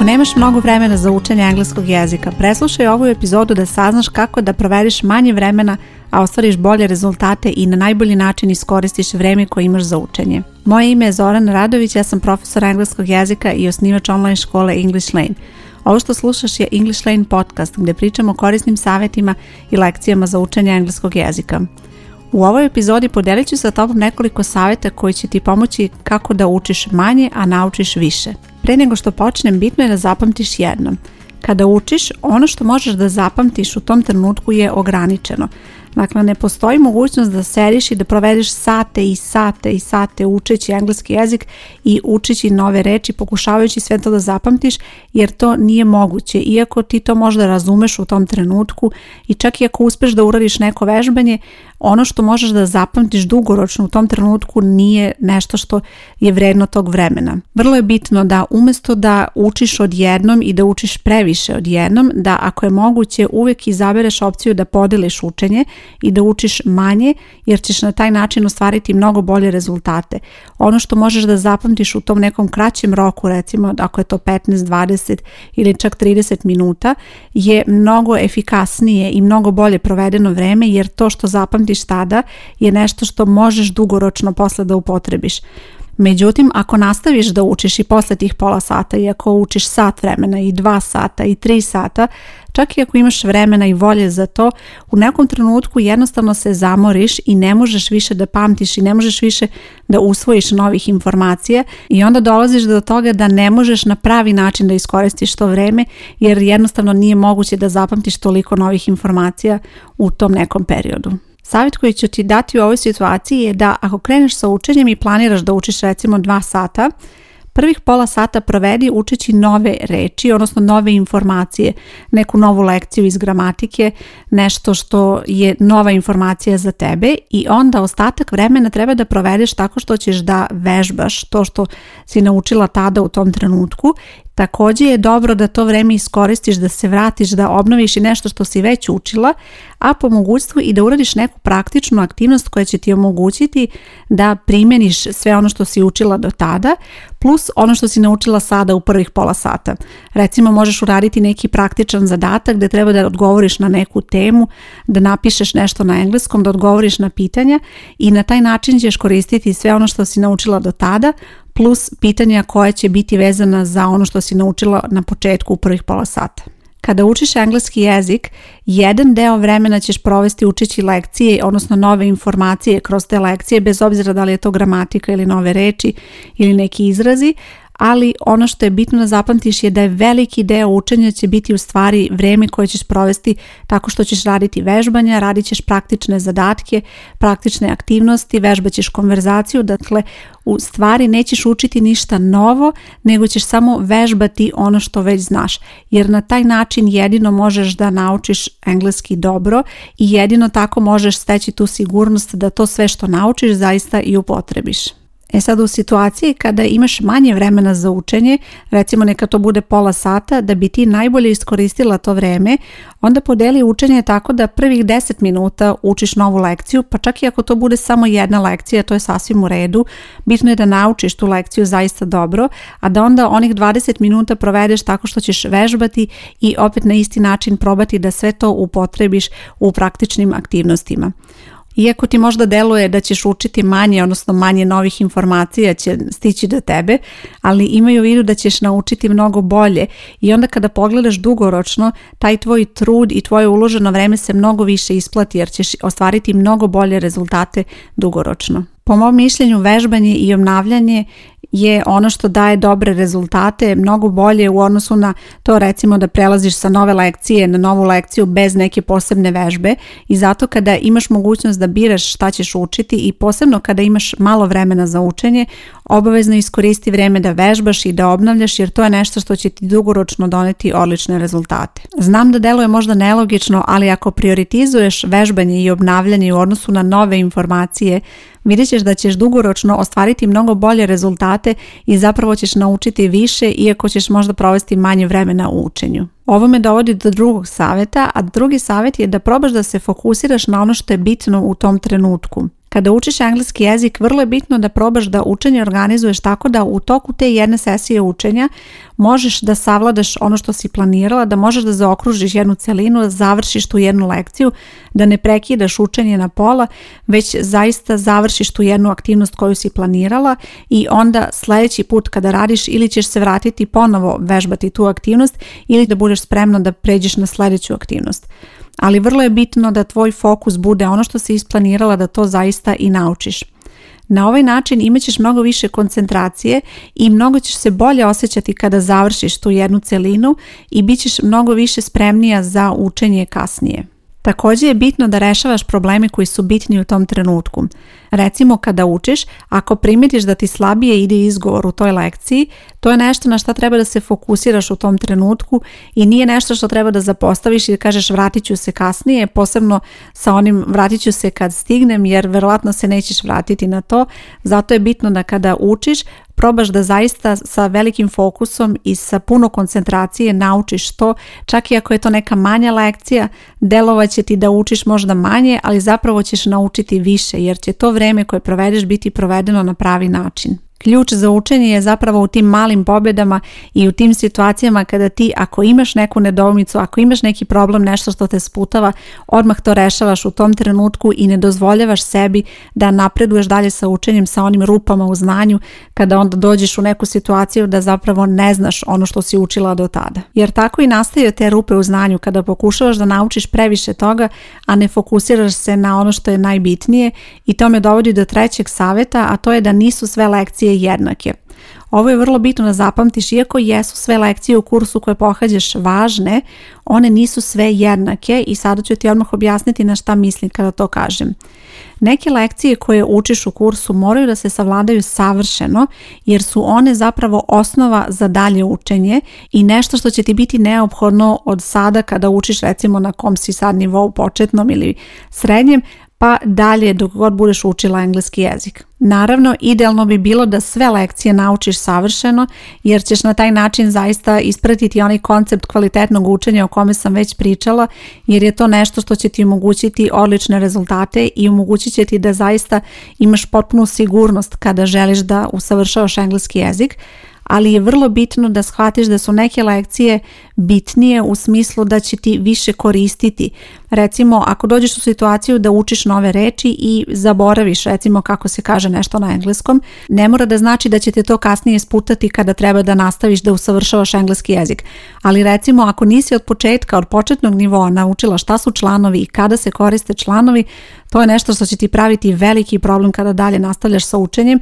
Ako nemaš mnogo vremena za učenje engleskog jezika, preslušaj ovu epizodu da saznaš kako da provediš manje vremena, a ostvariš bolje rezultate i na najbolji način iskoristiš vreme koje imaš za učenje. Moje ime je Zoran Radović, ja sam profesor engleskog jezika i osnivač online škole English Lane. Ovo što slušaš je English Lane podcast gdje pričamo o korisnim savjetima i lekcijama za učenje engleskog jezika. U ovoj epizodi podelit ću sa tobom nekoliko savjeta koji će ti pomoći kako da učiš manje, a naučiš više pre nego što počnem bitno je da zapamtiš jedno. Kada učiš, ono što možeš da zapamtiš u tom trenutku je ograničeno. Dakle, ne postoji mogućnost da sediš i da provediš sate i sate i sate učeći engleski jezik i učeći nove reči, pokušavajući sve to da zapamtiš, jer to nije moguće. Iako ti to možda razumeš u tom trenutku i čak i ako uspeš da uradiš neko vežbanje, ono što možeš da zapamtiš dugoročno u tom trenutku nije nešto što je vredno tog vremena. Vrlo je bitno da umjesto da učiš odjednom i da učiš previše odjednom, da ako je moguće uvijek izabereš opciju da podeliš učenje i da učiš manje jer ćeš na taj način ostvariti mnogo bolje rezultate. Ono što možeš da zapamtiš u tom nekom kraćem roku, recimo ako je to 15, 20 ili čak 30 minuta, je mnogo efikasnije i mnogo bolje provedeno vreme jer to što zapamtiš tada je nešto što možeš dugoročno posle da upotrebiš. Međutim, ako nastaviš da učiš i posle tih pola sata i ako učiš sat vremena i dva sata i tri sata, čak i ako imaš vremena i volje za to, u nekom trenutku jednostavno se zamoriš i ne možeš više da pamtiš i ne možeš više da usvojiš novih informacija i onda dolaziš do toga da ne možeš na pravi način da iskoristiš to vreme jer jednostavno nije moguće da zapamtiš toliko novih informacija u tom nekom periodu. Savjet koji ću ti dati u ovoj situaciji je da ako kreneš sa učenjem i planiraš da učiš recimo dva sata, prvih pola sata provedi učeći nove reči, odnosno nove informacije, neku novu lekciju iz gramatike, nešto što je nova informacija za tebe i onda ostatak vremena treba da provedeš tako što ćeš da vežbaš to što si naučila tada u tom trenutku Također je dobro da to vreme iskoristiš, da se vratiš, da obnoviš i nešto što si već učila, a po mogućstvu i da uradiš neku praktičnu aktivnost koja će ti omogućiti da primjeniš sve ono što si učila do tada, plus ono što si naučila sada u prvih pola sata. Recimo možeš uraditi neki praktičan zadatak gdje treba da odgovoriš na neku temu, da napišeš nešto na engleskom, da odgovoriš na pitanja i na taj način ćeš koristiti sve ono što si naučila do tada plus pitanja koja će biti vezana za ono što si naučila na početku u prvih pola sata. Kada učiš engleski jezik, jedan deo vremena ćeš provesti učeći lekcije, odnosno nove informacije kroz te lekcije, bez obzira da li je to gramatika ili nove reči ili neki izrazi, ali ono što je bitno da zapamtiš je da je veliki deo učenja će biti u stvari vreme koje ćeš provesti tako što ćeš raditi vežbanja, radit ćeš praktične zadatke, praktične aktivnosti, vežbaćeš konverzaciju, dakle u stvari nećeš učiti ništa novo, nego ćeš samo vežbati ono što već znaš, jer na taj način jedino možeš da naučiš engleski dobro i jedino tako možeš steći tu sigurnost da to sve što naučiš zaista i upotrebiš. E sad u situaciji kada imaš manje vremena za učenje, recimo neka to bude pola sata, da bi ti najbolje iskoristila to vreme, onda podeli učenje tako da prvih 10 minuta učiš novu lekciju, pa čak i ako to bude samo jedna lekcija, to je sasvim u redu. Bitno je da naučiš tu lekciju zaista dobro, a da onda onih 20 minuta provedeš tako što ćeš vežbati i opet na isti način probati da sve to upotrebiš u praktičnim aktivnostima. Iako ti možda deluje da ćeš učiti manje, odnosno manje novih informacija će stići do tebe, ali imaju vidu da ćeš naučiti mnogo bolje i onda kada pogledaš dugoročno, taj tvoj trud i tvoje uloženo vreme se mnogo više isplati jer ćeš ostvariti mnogo bolje rezultate dugoročno. Po mom mišljenju vežbanje i obnavljanje je ono što daje dobre rezultate mnogo bolje u odnosu na to recimo da prelaziš sa nove lekcije na novu lekciju bez neke posebne vežbe i zato kada imaš mogućnost da biraš šta ćeš učiti i posebno kada imaš malo vremena za učenje obavezno iskoristi vrijeme da vežbaš i da obnavljaš jer to je nešto što će ti dugoročno doneti odlične rezultate. Znam da deluje možda nelogično, ali ako prioritizuješ vežbanje i obnavljanje u odnosu na nove informacije, vidjet ćeš da ćeš dugoročno ostvariti mnogo bolje rezultate rezultate i zapravo ćeš naučiti više iako ćeš možda provesti manje vremena u učenju. Ovo me dovodi do drugog savjeta, a drugi savjet je da probaš da se fokusiraš na ono što je bitno u tom trenutku. Kada učiš engleski jezik, vrlo je bitno da probaš da učenje organizuješ tako da u toku te jedne sesije učenja možeš da savladaš ono što si planirala, da možeš da zaokružiš jednu celinu, da završiš tu jednu lekciju, da ne prekidaš učenje na pola, već zaista završiš tu jednu aktivnost koju si planirala i onda sljedeći put kada radiš ili ćeš se vratiti ponovo vežbati tu aktivnost ili da budeš spremna da pređeš na sljedeću aktivnost ali vrlo je bitno da tvoj fokus bude ono što si isplanirala da to zaista i naučiš. Na ovaj način imat ćeš mnogo više koncentracije i mnogo ćeš se bolje osjećati kada završiš tu jednu celinu i bit ćeš mnogo više spremnija za učenje kasnije. Također je bitno da rešavaš probleme koji su bitni u tom trenutku. Recimo kada učiš, ako primetiš da ti slabije ide izgovor u toj lekciji, to je nešto na što treba da se fokusiraš u tom trenutku i nije nešto što treba da zapostaviš i kažeš vratit ću se kasnije, posebno sa onim vratit ću se kad stignem jer verovatno se nećeš vratiti na to. Zato je bitno da kada učiš probaš da zaista sa velikim fokusom i sa puno koncentracije naučiš to, čak i ako je to neka manja lekcija, će ti da učiš možda manje, ali zapravo ćeš naučiti više jer će to vreme koje provedeš biti provedeno na pravi način. Ključ za učenje je zapravo u tim malim pobjedama i u tim situacijama kada ti ako imaš neku nedoumicu, ako imaš neki problem, nešto što te sputava, odmah to rešavaš u tom trenutku i ne dozvoljavaš sebi da napreduješ dalje sa učenjem, sa onim rupama u znanju, kada onda dođeš u neku situaciju da zapravo ne znaš ono što si učila do tada. Jer tako i nastaju te rupe u znanju kada pokušavaš da naučiš previše toga, a ne fokusiraš se na ono što je najbitnije i to me dovodi do trećeg savjeta, a to je da nisu sve lekcije jednake. Ovo je vrlo bitno da zapamtiš, iako jesu sve lekcije u kursu koje pohađaš važne, one nisu sve jednake i sada ću ti odmah objasniti na šta mislim kada to kažem. Neke lekcije koje učiš u kursu moraju da se savladaju savršeno jer su one zapravo osnova za dalje učenje i nešto što će ti biti neophodno od sada kada učiš recimo na kom si sad nivou početnom ili srednjem pa dalje dok god budeš učila engleski jezik. Naravno, idealno bi bilo da sve lekcije naučiš savršeno, jer ćeš na taj način zaista ispratiti onaj koncept kvalitetnog učenja o kome sam već pričala, jer je to nešto što će ti omogućiti odlične rezultate i omogućit će ti da zaista imaš potpunu sigurnost kada želiš da usavršavaš engleski jezik ali je vrlo bitno da shvatiš da su neke lekcije bitnije u smislu da će ti više koristiti. Recimo, ako dođeš u situaciju da učiš nove reči i zaboraviš recimo kako se kaže nešto na engleskom, ne mora da znači da će te to kasnije sputati kada treba da nastaviš da usavršavaš engleski jezik. Ali recimo, ako nisi od početka, od početnog nivoa naučila šta su članovi i kada se koriste članovi, to je nešto što će ti praviti veliki problem kada dalje nastavljaš sa učenjem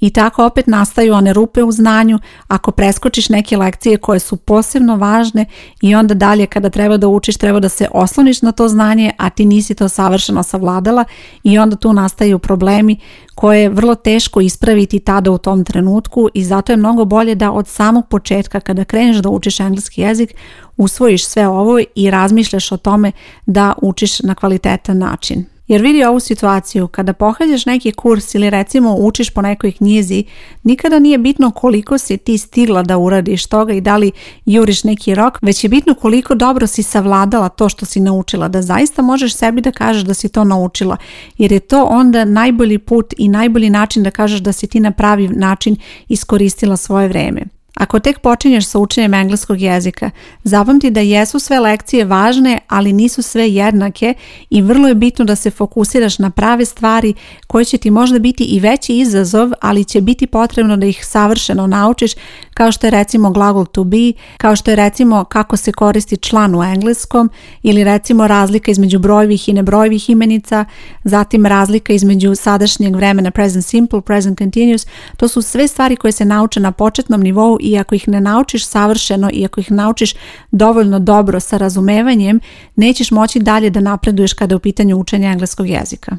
i tako opet nastaju one rupe u znanju ako preskočiš neke lekcije koje su posebno važne i onda dalje kada treba da učiš treba da se osloniš na to znanje, a ti nisi to savršeno savladala i onda tu nastaju problemi koje je vrlo teško ispraviti tada u tom trenutku i zato je mnogo bolje da od samog početka kada kreneš da učiš engleski jezik usvojiš sve ovo i razmišljaš o tome da učiš na kvalitetan način. Jer vidi ovu situaciju, kada pohađaš neki kurs ili recimo učiš po nekoj knjizi, nikada nije bitno koliko si ti stigla da uradiš toga i da li juriš neki rok, već je bitno koliko dobro si savladala to što si naučila, da zaista možeš sebi da kažeš da si to naučila, jer je to onda najbolji put i najbolji način da kažeš da si ti na pravi način iskoristila svoje vrijeme. Ako tek počinješ sa učenjem engleskog jezika, zapamti da jesu sve lekcije važne, ali nisu sve jednake i vrlo je bitno da se fokusiraš na prave stvari koje će ti možda biti i veći izazov, ali će biti potrebno da ih savršeno naučiš kao što je recimo glagol to be, kao što je recimo kako se koristi član u engleskom ili recimo razlika između brojvih i nebrojevih imenica, zatim razlika između sadašnjeg vremena present simple, present continuous, to su sve stvari koje se nauče na početnom nivou i ako ih ne naučiš savršeno i ako ih naučiš dovoljno dobro sa razumevanjem, nećeš moći dalje da napreduješ kada je u pitanju učenja engleskog jezika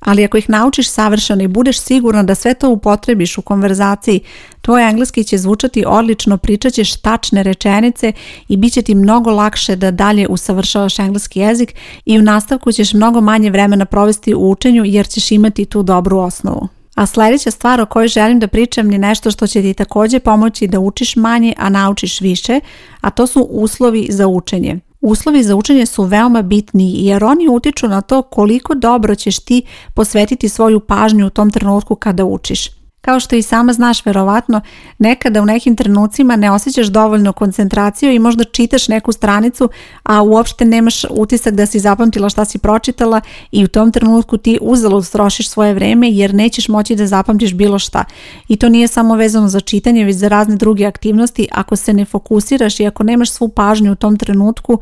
ali ako ih naučiš savršeno i budeš sigurno da sve to upotrebiš u konverzaciji, tvoj engleski će zvučati odlično, pričat ćeš tačne rečenice i bit će ti mnogo lakše da dalje usavršavaš engleski jezik i u nastavku ćeš mnogo manje vremena provesti u učenju jer ćeš imati tu dobru osnovu. A sljedeća stvar o kojoj želim da pričam je nešto što će ti također pomoći da učiš manje, a naučiš više, a to su uslovi za učenje. Uslovi za učenje su veoma bitni jer oni utiču na to koliko dobro ćeš ti posvetiti svoju pažnju u tom trenutku kada učiš. Kao što i sama znaš verovatno, nekada u nekim trenucima ne osjećaš dovoljno koncentraciju i možda čitaš neku stranicu, a uopšte nemaš utisak da si zapamtila šta si pročitala i u tom trenutku ti uzalo strošiš svoje vreme jer nećeš moći da zapamtiš bilo šta. I to nije samo vezano za čitanje, već za razne druge aktivnosti. Ako se ne fokusiraš i ako nemaš svu pažnju u tom trenutku,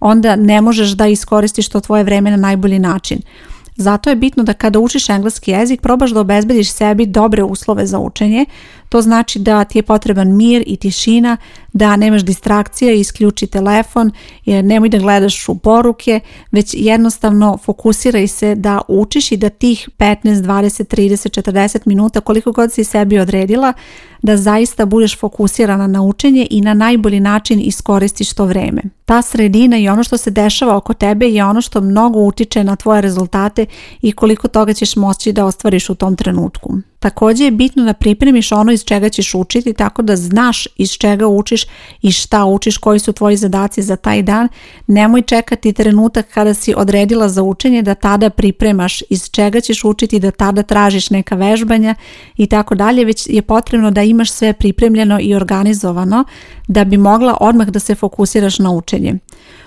onda ne možeš da iskoristiš to tvoje vreme na najbolji način. Zato je bitno da kada učiš engleski jezik probaš da obezbediš sebi dobre uslove za učenje. To znači da ti je potreban mir i tišina, da nemaš distrakcija, isključi telefon, nemoj da gledaš u poruke, već jednostavno fokusiraj se da učiš i da tih 15, 20, 30, 40 minuta koliko god si sebi odredila da zaista budeš fokusirana na učenje i na najbolji način iskoristiš to vreme. Ta sredina i ono što se dešava oko tebe je ono što mnogo utiče na tvoje rezultate i koliko toga ćeš moći da ostvariš u tom trenutku. Također je bitno da pripremiš ono iz čega ćeš učiti tako da znaš iz čega učiš i šta učiš, koji su tvoji zadaci za taj dan. Nemoj čekati trenutak kada si odredila za učenje da tada pripremaš iz čega ćeš učiti, da tada tražiš neka vežbanja i tako dalje, već je potrebno da imaš sve pripremljeno i organizovano da bi mogla odmah da se fokusiraš na učenje.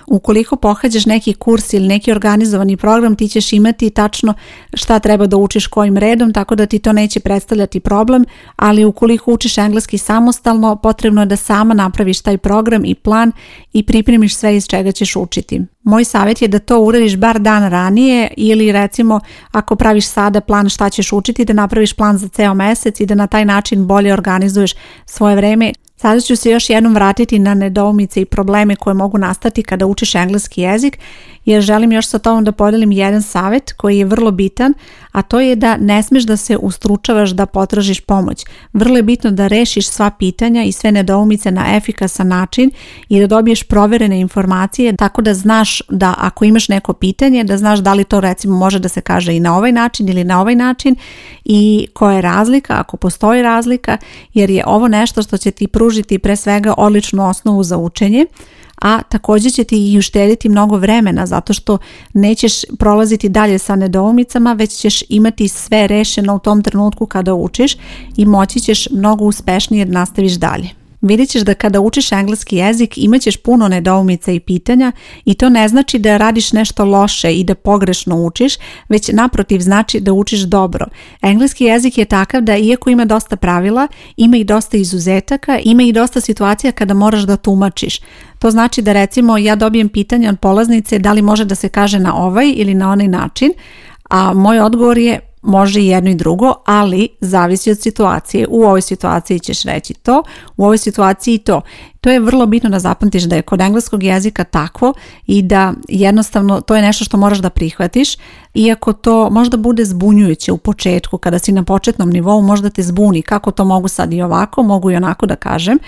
Ukoliko pohađaš neki kurs ili neki organizovani program, ti ćeš imati tačno šta treba da učiš kojim redom, tako da ti to neće predstavljati problem, ali ukoliko učiš engleski samostalno, potrebno je da sama napraviš taj program i plan i pripremiš sve iz čega ćeš učiti. Moj savjet je da to uradiš bar dan ranije ili recimo ako praviš sada plan šta ćeš učiti, da napraviš plan za ceo mesec i da na taj način bolje organizuješ svoje vreme Sada ću se još jednom vratiti na nedoumice i probleme koje mogu nastati kada učiš engleski jezik, jer želim još sa tobom da podelim jedan savjet koji je vrlo bitan, a to je da ne smeš da se ustručavaš da potražiš pomoć. Vrlo je bitno da rešiš sva pitanja i sve nedoumice na efikasan način i da dobiješ proverene informacije tako da znaš da ako imaš neko pitanje, da znaš da li to recimo može da se kaže i na ovaj način ili na ovaj način i koja je razlika, ako postoji razlika, jer je ovo nešto što će ti pružiti pružiti pre svega odličnu osnovu za učenje, a također će ti i uštediti mnogo vremena zato što nećeš prolaziti dalje sa nedoumicama, već ćeš imati sve rešeno u tom trenutku kada učiš i moći ćeš mnogo uspešnije da nastaviš dalje. Vidjet ćeš da kada učiš engleski jezik imat ćeš puno nedoumica i pitanja i to ne znači da radiš nešto loše i da pogrešno učiš, već naprotiv znači da učiš dobro. Engleski jezik je takav da iako ima dosta pravila, ima i dosta izuzetaka, ima i dosta situacija kada moraš da tumačiš. To znači da recimo ja dobijem pitanje od polaznice da li može da se kaže na ovaj ili na onaj način, a moj odgovor je može i jedno i drugo, ali zavisi od situacije. U ovoj situaciji ćeš reći to, u ovoj situaciji to to je vrlo bitno da zapamtiš da je kod engleskog jezika takvo i da jednostavno to je nešto što moraš da prihvatiš, iako to možda bude zbunjujuće u početku kada si na početnom nivou, možda te zbuni kako to mogu sad i ovako, mogu i onako da kažem,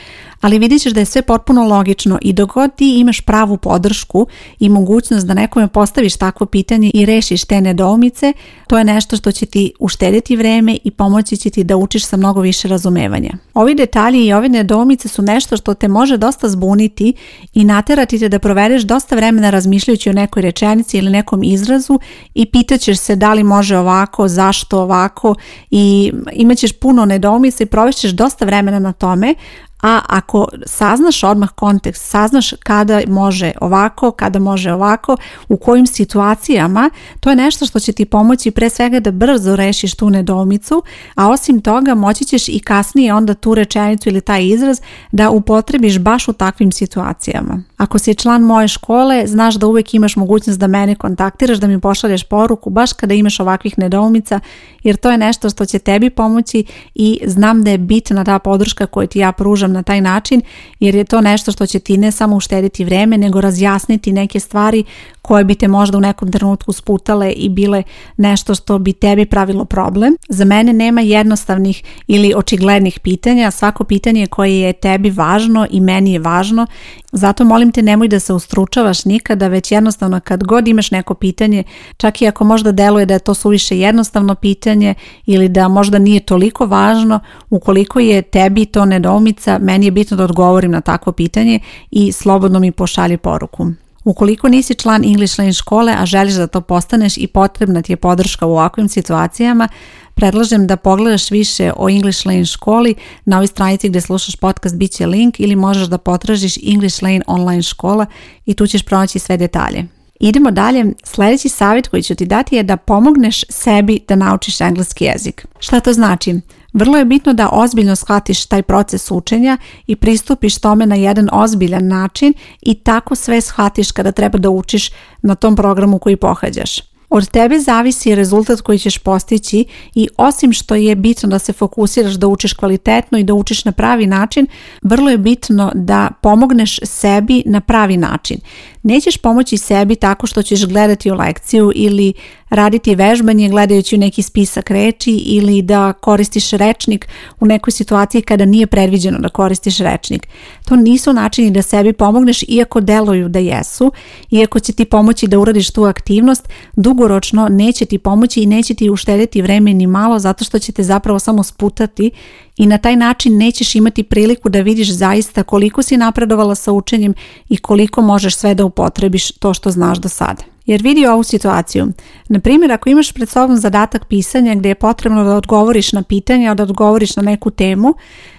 ali vidit ćeš da je sve potpuno logično i dok god ti imaš pravu podršku i mogućnost da nekome postaviš takvo pitanje i rešiš te nedoumice, to je nešto što će ti uštediti vreme i pomoći će ti da učiš sa mnogo više razumevanja. Ovi detalji i ove nedoumice su nešto što te može može dosta zbuniti i naterati te da provedeš dosta vremena razmišljajući o nekoj rečenici ili nekom izrazu i pitaćeš se da li može ovako, zašto ovako i imaćeš puno nedomisa i provešćeš dosta vremena na tome, a ako saznaš odmah kontekst, saznaš kada može ovako, kada može ovako, u kojim situacijama, to je nešto što će ti pomoći pre svega da brzo rešiš tu nedomicu, a osim toga moći ćeš i kasnije onda tu rečenicu ili taj izraz da upotrebiš baš u takvim situacijama. Ako si član moje škole, znaš da uvijek imaš mogućnost da mene kontaktiraš, da mi pošalješ poruku, baš kada imaš ovakvih nedoumica, jer to je nešto što će tebi pomoći i znam da je bitna ta podrška koju ti ja pružam na taj način, jer je to nešto što će ti ne samo uštediti vreme, nego razjasniti neke stvari koje bi te možda u nekom trenutku sputale i bile nešto što bi tebi pravilo problem. Za mene nema jednostavnih ili očiglednih pitanja, svako pitanje koje je tebi važno i meni je važno, zato molim ti nemoj da se ustručavaš nikada, već jednostavno kad god imaš neko pitanje, čak i ako možda deluje da je to suviše jednostavno pitanje ili da možda nije toliko važno, ukoliko je tebi to nedoumica, meni je bitno da odgovorim na takvo pitanje i slobodno mi pošalji poruku. Ukoliko nisi član English Lane škole, a želiš da to postaneš i potrebna ti je podrška u ovakvim situacijama, Predlažem da pogledaš više o English Lane školi. Na ovoj stranici gdje slušaš podcast bit će link ili možeš da potražiš English Lane online škola i tu ćeš pronaći sve detalje. Idemo dalje. Sljedeći savjet koji ću ti dati je da pomogneš sebi da naučiš engleski jezik. Šta to znači? Vrlo je bitno da ozbiljno shvatiš taj proces učenja i pristupiš tome na jedan ozbiljan način i tako sve shvatiš kada treba da učiš na tom programu koji pohađaš. Od tebe zavisi rezultat koji ćeš postići i osim što je bitno da se fokusiraš da učiš kvalitetno i da učiš na pravi način, vrlo je bitno da pomogneš sebi na pravi način. Nećeš pomoći sebi tako što ćeš gledati u lekciju ili raditi vežbanje gledajući u neki spisak reči ili da koristiš rečnik u nekoj situaciji kada nije predviđeno da koristiš rečnik. To nisu načini da sebi pomogneš iako deluju da jesu, iako će ti pomoći da uradiš tu aktivnost, dugoročno neće ti pomoći i neće ti uštediti vremeni ni malo zato što će te zapravo samo sputati i na taj način nećeš imati priliku da vidiš zaista koliko si napredovala sa učenjem i koliko možeš sve da upotrebiš to što znaš do sada jer vidi ovu situaciju. Na primjer, ako imaš pred sobom zadatak pisanja gdje je potrebno da odgovoriš na pitanje, da odgovoriš na neku temu,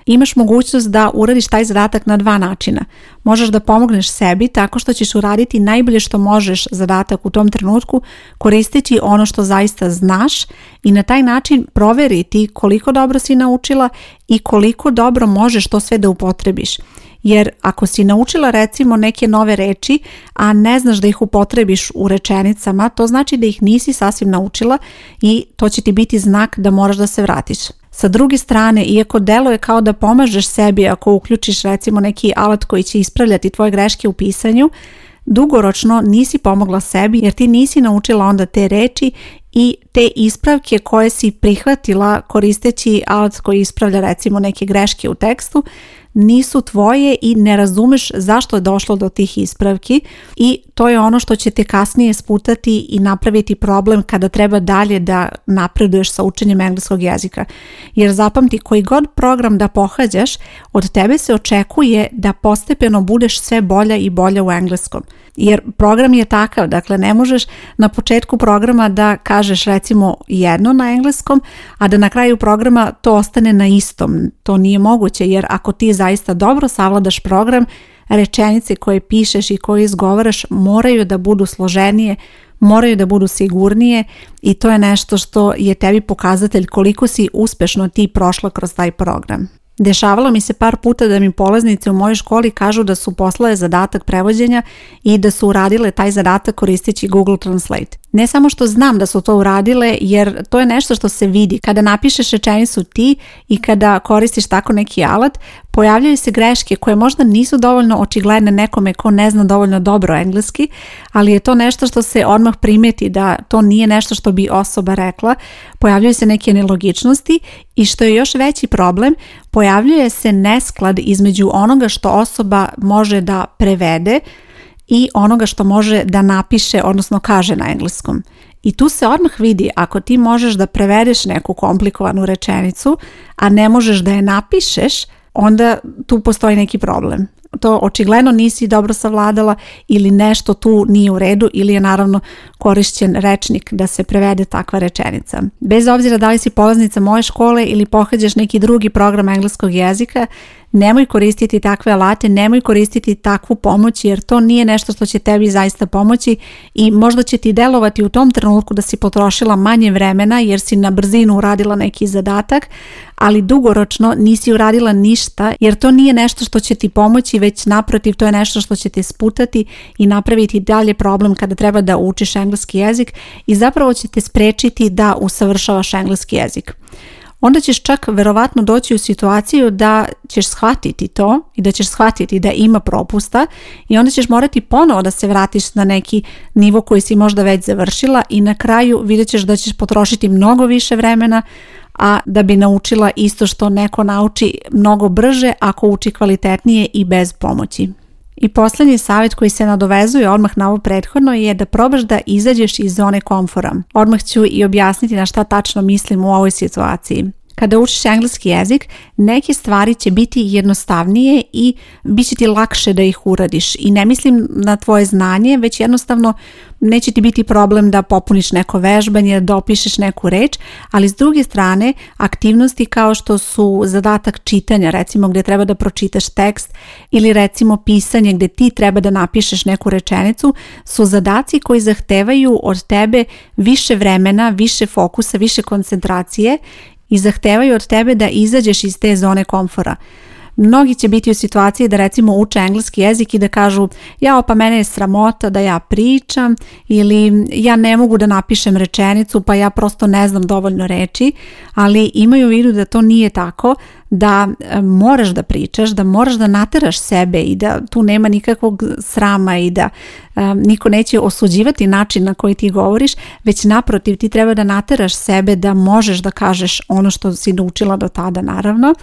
imaš mogućnost da uradiš taj zadatak na dva načina. Možeš da pomogneš sebi tako što ćeš uraditi najbolje što možeš zadatak u tom trenutku koristeći ono što zaista znaš i na taj način proveriti koliko dobro si naučila i koliko dobro možeš to sve da upotrebiš jer ako si naučila recimo neke nove reči, a ne znaš da ih upotrebiš u rečenicama, to znači da ih nisi sasvim naučila i to će ti biti znak da moraš da se vratiš. Sa druge strane, iako je kao da pomažeš sebi ako uključiš recimo neki alat koji će ispravljati tvoje greške u pisanju, dugoročno nisi pomogla sebi jer ti nisi naučila onda te reči i te ispravke koje si prihvatila koristeći alat koji ispravlja recimo neke greške u tekstu, nisu tvoje i ne razumeš zašto je došlo do tih ispravki i to je ono što će te kasnije sputati i napraviti problem kada treba dalje da napreduješ sa učenjem engleskog jezika. Jer zapamti koji god program da pohađaš, od tebe se očekuje da postepeno budeš sve bolja i bolja u engleskom. Jer program je takav, dakle ne možeš na početku programa da kažeš recimo jedno na engleskom, a da na kraju programa to ostane na istom. To nije moguće jer ako ti zaista dobro savladaš program, rečenice koje pišeš i koje izgovaraš moraju da budu složenije, moraju da budu sigurnije i to je nešto što je tebi pokazatelj koliko si uspešno ti prošla kroz taj program. Dešavalo mi se par puta da mi polaznice u mojoj školi kažu da su poslale zadatak prevođenja i da su uradile taj zadatak koristeći Google Translate. Ne samo što znam da su to uradile jer to je nešto što se vidi. Kada napišeš rečenicu ti i kada koristiš tako neki alat, pojavljaju se greške koje možda nisu dovoljno očigledne nekome ko ne zna dovoljno dobro engleski, ali je to nešto što se odmah primeti da to nije nešto što bi osoba rekla. Pojavljaju se neke nelogičnosti i što je još veći problem, pojavljuje se nesklad između onoga što osoba može da prevede i onoga što može da napiše, odnosno kaže na engleskom. I tu se odmah vidi ako ti možeš da prevedeš neku komplikovanu rečenicu, a ne možeš da je napišeš, onda tu postoji neki problem. To očigledno nisi dobro savladala ili nešto tu nije u redu ili je naravno korišćen rečnik da se prevede takva rečenica. Bez obzira da li si polaznica moje škole ili pohađaš neki drugi program engleskog jezika, nemoj koristiti takve alate, nemoj koristiti takvu pomoć jer to nije nešto što će tebi zaista pomoći i možda će ti delovati u tom trenutku da si potrošila manje vremena jer si na brzinu uradila neki zadatak, ali dugoročno nisi uradila ništa jer to nije nešto što će ti pomoći, već naprotiv to je nešto što će te sputati i napraviti dalje problem kada treba da učiš engleski jezik i zapravo će te sprečiti da usavršavaš engleski jezik onda ćeš čak verovatno doći u situaciju da ćeš shvatiti to i da ćeš shvatiti da ima propusta i onda ćeš morati ponovo da se vratiš na neki nivo koji si možda već završila i na kraju vidjet ćeš da ćeš potrošiti mnogo više vremena a da bi naučila isto što neko nauči mnogo brže ako uči kvalitetnije i bez pomoći. I posljednji savjet koji se nadovezuje odmah na ovo prethodno je da probaš da izađeš iz zone komfora. Odmah ću i objasniti na šta tačno mislim u ovoj situaciji. Kada učiš engleski jezik, neke stvari će biti jednostavnije i bit će ti lakše da ih uradiš. I ne mislim na tvoje znanje, već jednostavno neće ti biti problem da popuniš neko vežbanje, da opišeš neku reč, ali s druge strane aktivnosti kao što su zadatak čitanja, recimo gdje treba da pročitaš tekst ili recimo pisanje gdje ti treba da napišeš neku rečenicu, su zadaci koji zahtevaju od tebe više vremena, više fokusa, više koncentracije i zahtevaju od tebe da izađeš iz te zone komfora. Mnogi će biti u situaciji da recimo uče engleski jezik i da kažu Ja pa mene je sramota da ja pričam ili ja ne mogu da napišem rečenicu pa ja prosto ne znam dovoljno reći, ali imaju u vidu da to nije tako, da e, moraš da pričaš, da moraš da nateraš sebe i da tu nema nikakvog srama i da e, niko neće osuđivati način na koji ti govoriš, već naprotiv ti treba da nateraš sebe da možeš da kažeš ono što si naučila do tada naravno.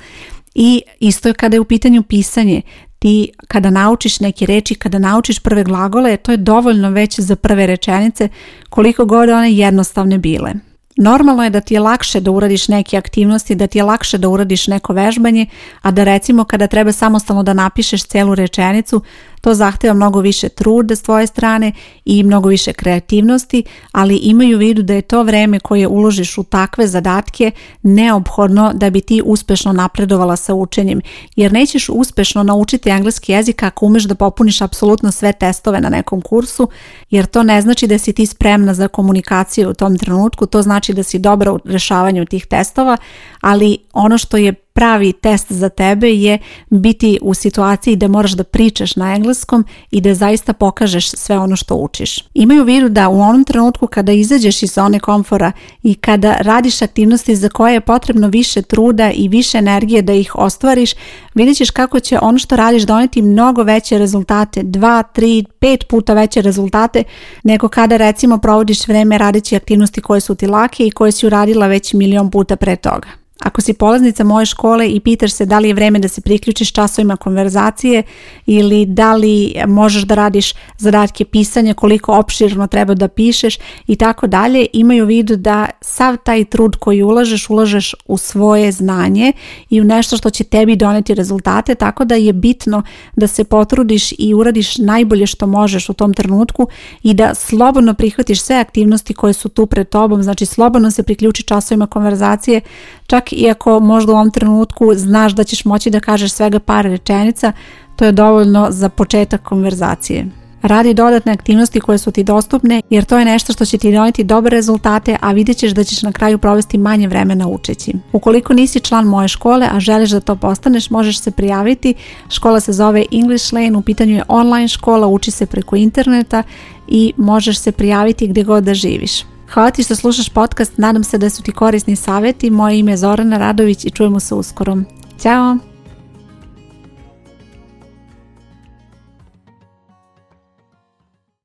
I isto je kada je u pitanju pisanje, ti kada naučiš neke reči, kada naučiš prve glagole, to je dovoljno već za prve rečenice koliko god one jednostavne bile. Normalno je da ti je lakše da uradiš neke aktivnosti, da ti je lakše da uradiš neko vežbanje, a da recimo kada treba samostalno da napišeš celu rečenicu, to zahtjeva mnogo više truda s tvoje strane i mnogo više kreativnosti, ali imaju u vidu da je to vreme koje uložiš u takve zadatke neophodno da bi ti uspešno napredovala sa učenjem, jer nećeš uspešno naučiti engleski jezik ako umeš da popuniš apsolutno sve testove na nekom kursu, jer to ne znači da si ti spremna za komunikaciju u tom trenutku, to znači da si dobra u rešavanju tih testova, ali ono što je pravi test za tebe je biti u situaciji da moraš da pričaš na engleskom i da zaista pokažeš sve ono što učiš. Imaju vidu da u onom trenutku kada izađeš iz zone komfora i kada radiš aktivnosti za koje je potrebno više truda i više energije da ih ostvariš, vidjet ćeš kako će ono što radiš doneti mnogo veće rezultate, 2, 3, 5 puta veće rezultate nego kada recimo provodiš vreme radeći aktivnosti koje su ti lake i koje si uradila već milion puta pre toga. Ako si polaznica moje škole i pitaš se da li je vreme da se priključiš časovima konverzacije ili da li možeš da radiš zadatke pisanja, koliko opširno treba da pišeš i tako dalje, imaju u vidu da sav taj trud koji ulažeš, ulažeš u svoje znanje i u nešto što će tebi doneti rezultate, tako da je bitno da se potrudiš i uradiš najbolje što možeš u tom trenutku i da slobodno prihvatiš sve aktivnosti koje su tu pred tobom, znači slobodno se priključi časovima konverzacije čak i ako možda u ovom trenutku znaš da ćeš moći da kažeš svega par rečenica, to je dovoljno za početak konverzacije. Radi dodatne aktivnosti koje su ti dostupne jer to je nešto što će ti donijeti dobre rezultate, a vidjet ćeš da ćeš na kraju provesti manje vremena učeći. Ukoliko nisi član moje škole, a želiš da to postaneš, možeš se prijaviti. Škola se zove English Lane, u pitanju je online škola, uči se preko interneta i možeš se prijaviti gdje god da živiš. Hvala ti što slušaš podcast, nadam se da su ti korisni savjeti. Moje ime je Zorana Radović i čujemo se uskoro. Ćao!